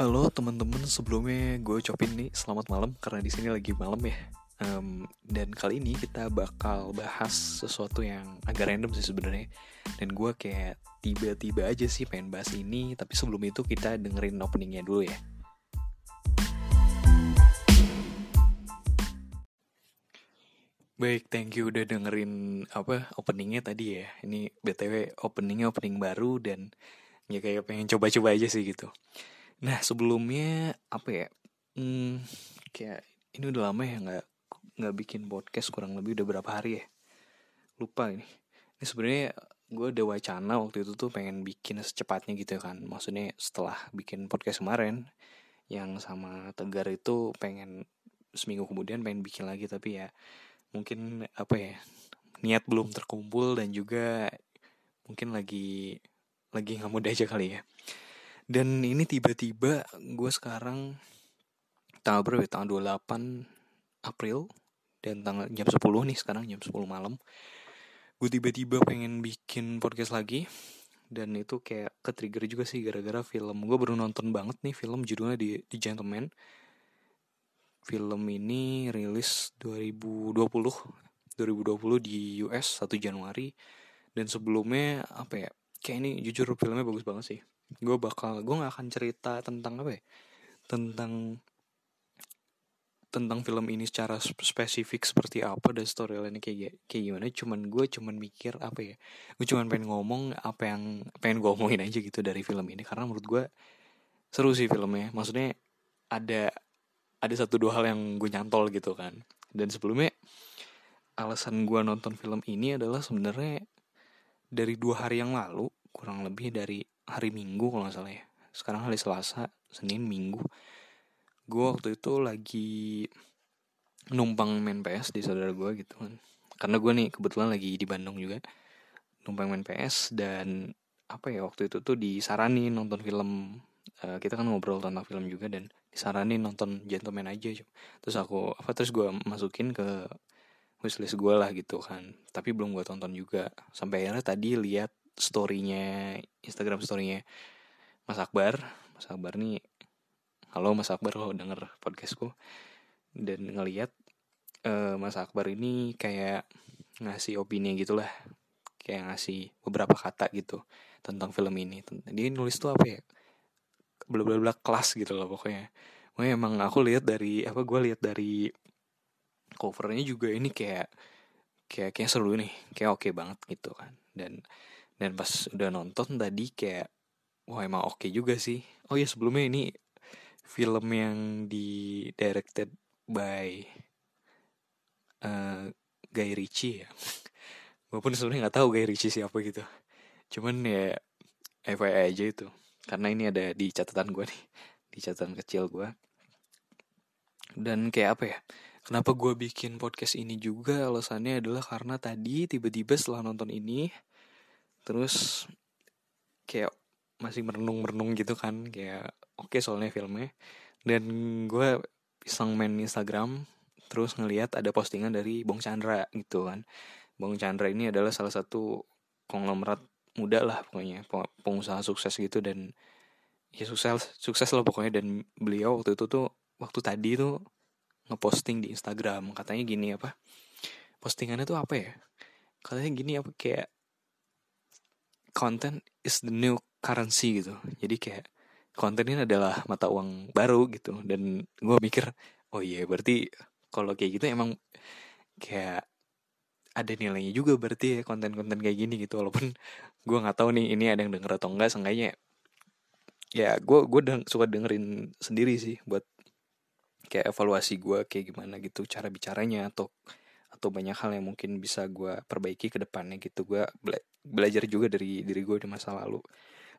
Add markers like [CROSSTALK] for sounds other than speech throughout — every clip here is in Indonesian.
Halo teman-teman, sebelumnya gue ucapin nih selamat malam karena di sini lagi malam ya. Um, dan kali ini kita bakal bahas sesuatu yang agak random sih sebenarnya. Dan gue kayak tiba-tiba aja sih pengen bahas ini, tapi sebelum itu kita dengerin openingnya dulu ya. Baik, thank you udah dengerin apa openingnya tadi ya. Ini btw openingnya opening baru dan ya kayak pengen coba-coba aja sih gitu. Nah sebelumnya apa ya? Hmm, kayak ini udah lama ya nggak nggak bikin podcast kurang lebih udah berapa hari ya? Lupa ini. Ini sebenarnya gue ada wacana waktu itu tuh pengen bikin secepatnya gitu kan. Maksudnya setelah bikin podcast kemarin yang sama Tegar itu pengen seminggu kemudian pengen bikin lagi tapi ya mungkin apa ya niat belum terkumpul dan juga mungkin lagi lagi nggak mudah aja kali ya dan ini tiba-tiba gue sekarang tanggal berapa ya? tanggal 28 April dan tanggal jam 10 nih sekarang jam 10 malam. Gue tiba-tiba pengen bikin podcast lagi dan itu kayak ke trigger juga sih gara-gara film. Gue baru nonton banget nih film judulnya di, di Gentleman. Film ini rilis 2020 2020 di US 1 Januari. Dan sebelumnya apa ya kayak ini jujur filmnya bagus banget sih gue bakal gue nggak akan cerita tentang apa ya? Tentang tentang film ini secara spesifik seperti apa dan storyline kayak kayak gimana. Cuman gue cuman mikir apa ya? Gue cuman pengen ngomong apa yang pengen gue omongin aja gitu dari film ini. Karena menurut gue seru sih filmnya. Maksudnya ada ada satu dua hal yang gue nyantol gitu kan. Dan sebelumnya alasan gue nonton film ini adalah sebenarnya dari dua hari yang lalu kurang lebih dari hari minggu kalau nggak salah ya. Sekarang hari selasa senin minggu. Gue waktu itu lagi numpang main PS di saudara gue gitu kan. Karena gue nih kebetulan lagi di Bandung juga. Numpang main PS dan apa ya waktu itu tuh disaranin nonton film. Uh, kita kan ngobrol tentang film juga dan disaranin nonton gentleman aja terus aku apa terus gue masukin ke wishlist gue lah gitu kan. Tapi belum gue tonton juga. Sampai akhirnya tadi lihat storynya Instagram storynya. Mas Akbar Mas Akbar nih halo Mas Akbar lo denger podcastku. Dan ngelihat uh, Mas Akbar ini kayak ngasih opini gitulah. Kayak ngasih beberapa kata gitu tentang film ini. Dia nulis tuh apa ya? Bla bla bla kelas gitu loh pokoknya. Pokoknya emang aku lihat dari apa gue lihat dari covernya juga ini kayak kayak kayak seru nih. Kayak oke okay banget gitu kan. Dan dan pas udah nonton tadi kayak wah emang oke okay juga sih. Oh ya sebelumnya ini film yang di directed by uh, Guy Ritchie ya. [LAUGHS] Walaupun sebenarnya nggak tahu Guy Ritchie siapa gitu. Cuman ya FYI aja itu. Karena ini ada di catatan gue nih di catatan kecil gue dan kayak apa ya kenapa gue bikin podcast ini juga alasannya adalah karena tadi tiba-tiba setelah nonton ini terus kayak masih merenung-merenung gitu kan kayak oke okay, soalnya filmnya. Dan gue iseng main Instagram terus ngelihat ada postingan dari Bong Chandra gitu kan. Bong Chandra ini adalah salah satu konglomerat muda lah pokoknya pengusaha sukses gitu dan ya sukses sukses lah pokoknya. Dan beliau waktu itu tuh waktu tadi tuh ngeposting di Instagram katanya gini apa postingannya tuh apa ya? Katanya gini apa kayak content is the new currency gitu. Jadi kayak konten ini adalah mata uang baru gitu. Dan gue mikir oh iya berarti kalau kayak gitu emang kayak ada nilainya juga berarti ya konten-konten kayak gini gitu. Walaupun [LAUGHS] gue nggak tahu nih ini ada yang denger atau enggak seenggaknya ya gue gue deng suka dengerin sendiri sih buat kayak evaluasi gue kayak gimana gitu cara bicaranya atau atau banyak hal yang mungkin bisa gue perbaiki ke depannya gitu. Gue belajar juga dari diri gue di masa lalu.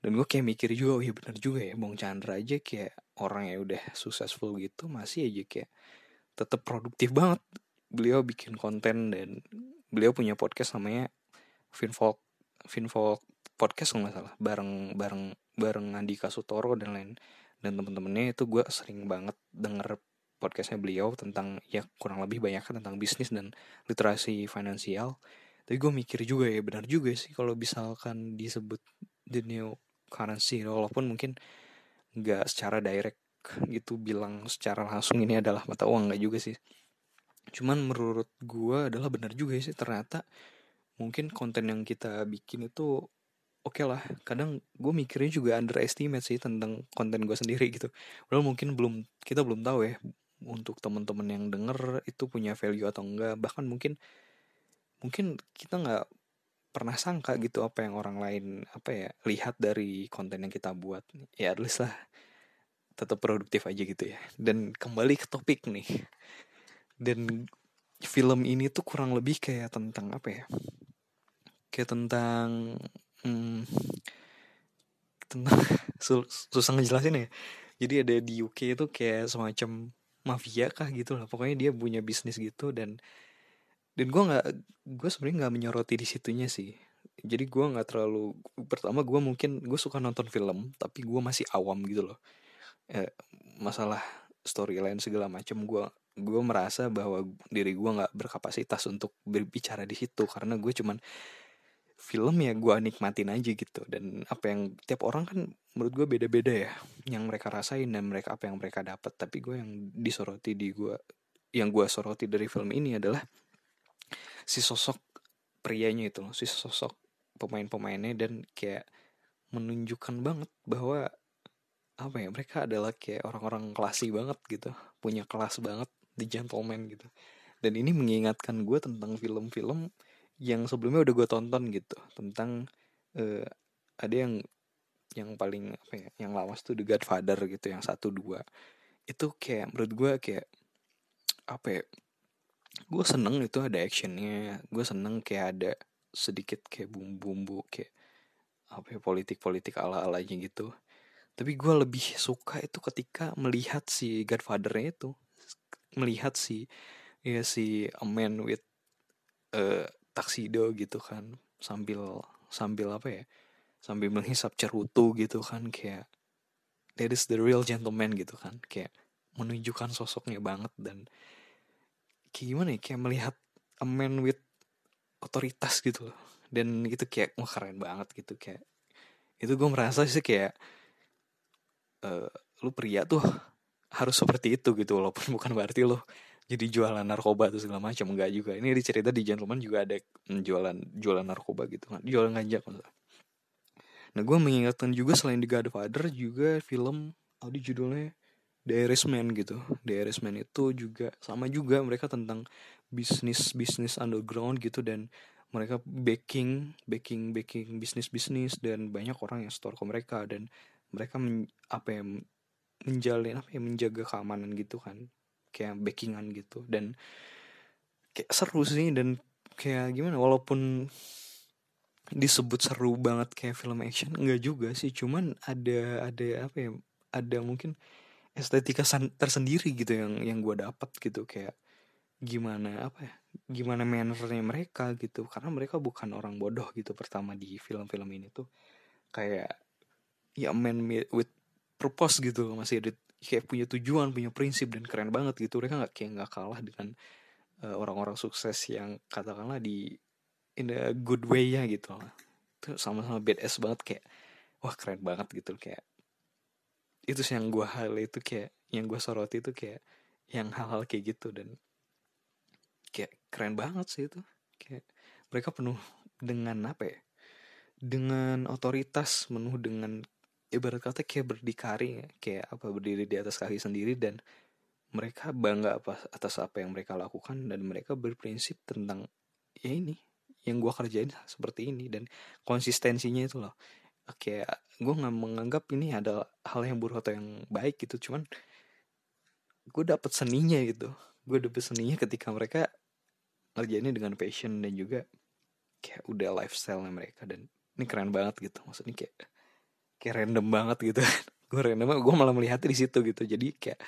Dan gue kayak mikir juga oh iya benar juga ya Bong Chandra aja kayak orang yang udah successful gitu masih aja kayak tetap produktif banget. Beliau bikin konten dan beliau punya podcast namanya Finfolk Finfolk podcast nggak salah bareng bareng bareng Andika Sutoro dan lain dan temen-temennya itu gue sering banget denger podcastnya beliau tentang ya kurang lebih banyak tentang bisnis dan literasi finansial tapi gue mikir juga ya benar juga sih kalau misalkan disebut the new currency walaupun mungkin nggak secara direct gitu bilang secara langsung ini adalah mata uang nggak juga sih. Cuman menurut gue adalah benar juga sih ternyata mungkin konten yang kita bikin itu oke okay lah. Kadang gue mikirnya juga underestimate sih tentang konten gue sendiri gitu. Padahal mungkin belum kita belum tahu ya untuk teman-teman yang denger itu punya value atau enggak. Bahkan mungkin mungkin kita nggak pernah sangka gitu apa yang orang lain apa ya lihat dari konten yang kita buat ya at least lah tetap produktif aja gitu ya. Dan kembali ke topik nih. Dan film ini tuh kurang lebih kayak tentang apa ya? Kayak tentang hmm, tentang [LAUGHS] susah ngejelasin ya. Jadi ada di UK itu kayak semacam mafia kah gitu lah. Pokoknya dia punya bisnis gitu dan dan gue nggak gue sebenarnya nggak menyoroti di situnya sih. Jadi gue nggak terlalu pertama gue mungkin gue suka nonton film tapi gue masih awam gitu loh. Eh, masalah storyline segala macam gue gue merasa bahwa diri gue nggak berkapasitas untuk berbicara di situ. Karena gue cuman film ya gue nikmatin aja gitu. Dan apa yang tiap orang kan menurut gue beda-beda ya. Yang mereka rasain dan mereka apa yang mereka dapat tapi gue yang disoroti di gue yang gue soroti dari film ini adalah si sosok prianya itu si sosok pemain-pemainnya dan kayak menunjukkan banget bahwa apa ya mereka adalah kayak orang-orang klasi banget gitu punya kelas banget di gentleman gitu. Dan ini mengingatkan gue tentang film-film yang sebelumnya udah gue tonton gitu tentang uh, ada yang yang paling apa ya yang lawas tuh The Godfather gitu yang satu dua. Itu kayak menurut gue kayak apa ya gue seneng itu ada actionnya. Gue seneng kayak ada sedikit kayak bumbu-bumbu kayak apa ya politik-politik ala-alanya gitu. Tapi gue lebih suka itu ketika melihat si Godfather-nya itu melihat si ya si a man with uh, taksido gitu kan. Sambil sambil apa ya sambil menghisap cerutu gitu kan kayak that is the real gentleman gitu kan. Kayak menunjukkan sosoknya banget dan kayak gimana ya kayak melihat a man with otoritas gitu loh. Dan itu kayak wah keren banget gitu kayak itu gue merasa sih kayak uh, lu pria tuh harus seperti itu gitu walaupun [LAUGHS] bukan berarti lo jadi jualan narkoba atau segala macam enggak juga. Ini dicerita di gentleman juga ada jualan jualan narkoba gitu kan jualan ganja maksudnya. Nah gue mengingatkan juga selain The Godfather juga film tadi judulnya The Irishman gitu. The Irishman itu juga sama juga mereka tentang bisnis bisnis underground gitu dan mereka backing backing backing bisnis bisnis dan banyak orang yang store ke mereka dan mereka men, apa ya menjalin apa ya menjaga keamanan gitu kan. Kayak backingan gitu dan kayak seru sih dan kayak gimana walaupun disebut seru banget kayak film action enggak juga sih. Cuman ada ada apa ya ada mungkin estetika tersendiri gitu yang yang gue dapat gitu kayak gimana apa ya gimana mannernya mereka gitu. Karena mereka bukan orang bodoh gitu pertama di film-film ini tuh. Kayak ya man with purpose gitu masih ada kayak punya tujuan punya prinsip dan keren banget gitu. Mereka nggak kayak nggak kalah dengan uh, orang-orang sukses yang katakanlah di in a good way ya gitu lah. Itu sama-sama badass banget kayak wah keren banget gitu kayak itu sih yang gue hal itu kayak yang gue soroti itu kayak yang hal-hal kayak gitu dan kayak keren banget sih itu. Kayak mereka penuh dengan apa ya? Dengan otoritas penuh dengan ibarat kata kayak berdikari kayak apa berdiri di atas kaki sendiri dan mereka bangga apa atas apa yang mereka lakukan dan mereka berprinsip tentang ya ini yang gue kerjain seperti ini dan konsistensinya itu loh kayak gue nggak menganggap ini adalah hal yang buruk atau yang baik gitu. Cuman gue dapet seninya gitu. Gue dapet seninya ketika mereka ngerjainnya dengan passion dan juga kayak udah lifestyle mereka. Dan ini keren banget gitu. Maksudnya kayak kayak random banget gitu. [LAUGHS] Gue random gue malah melihatnya di situ gitu. Jadi kayak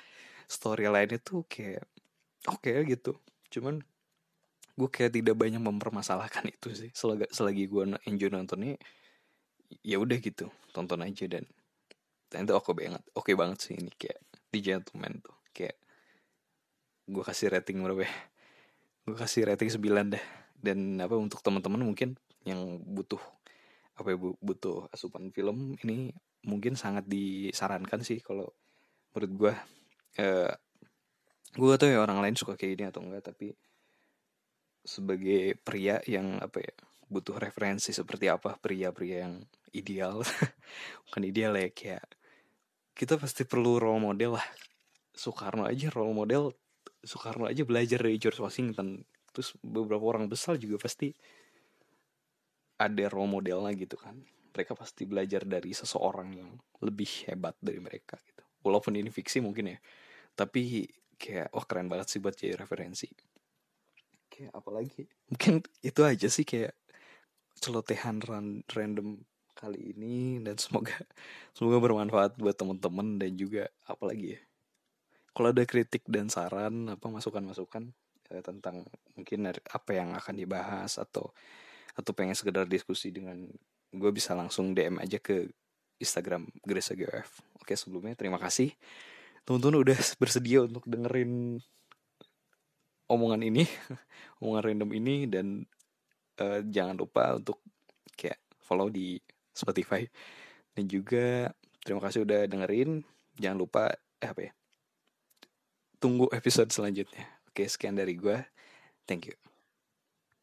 story lainnya tuh kayak oke okay, gitu. Cuman gue kayak tidak banyak mempermasalahkan [LAUGHS] itu sih. Selagi, selagi gue enjoy nontonnya ya udah gitu tonton aja dan ternyata oke banget oke okay banget sih ini kayak di gentleman tuh kayak gue kasih rating berapa ya? Gue kasih rating 9 deh. Dan apa untuk teman-teman mungkin yang butuh apa ya butuh asupan film ini mungkin sangat disarankan sih kalau menurut gue uh, gue tuh ya orang lain suka kayak ini atau enggak tapi sebagai pria yang apa ya butuh referensi seperti apa pria-pria yang ideal. [LAUGHS] Bukan ideal ya kayak kita pasti perlu role model lah. Soekarno aja role model Soekarno aja belajar dari George Washington. Terus beberapa orang besar juga pasti ada role modelnya gitu kan. Mereka pasti belajar dari seseorang yang lebih hebat dari mereka gitu. Walaupun ini fiksi mungkin ya. Tapi kayak wah keren banget sih buat jadi referensi. Kayak apalagi? Mungkin itu aja sih kayak celotehan random kali ini dan semoga [LAUGHS] semoga bermanfaat buat teman-teman dan juga apalagi ya kalau ada kritik dan saran apa masukan-masukan ya, tentang mungkin apa yang akan dibahas atau atau pengen sekedar diskusi dengan gue bisa langsung DM aja ke Instagram Gresa GF. Oke sebelumnya terima kasih teman-teman udah bersedia untuk dengerin omongan ini, [LAUGHS] omongan random ini dan uh, jangan lupa untuk kayak follow di Spotify dan juga terima kasih udah dengerin. Jangan lupa eh apa ya? Tunggu episode selanjutnya. Oke, sekian dari gue. Thank you.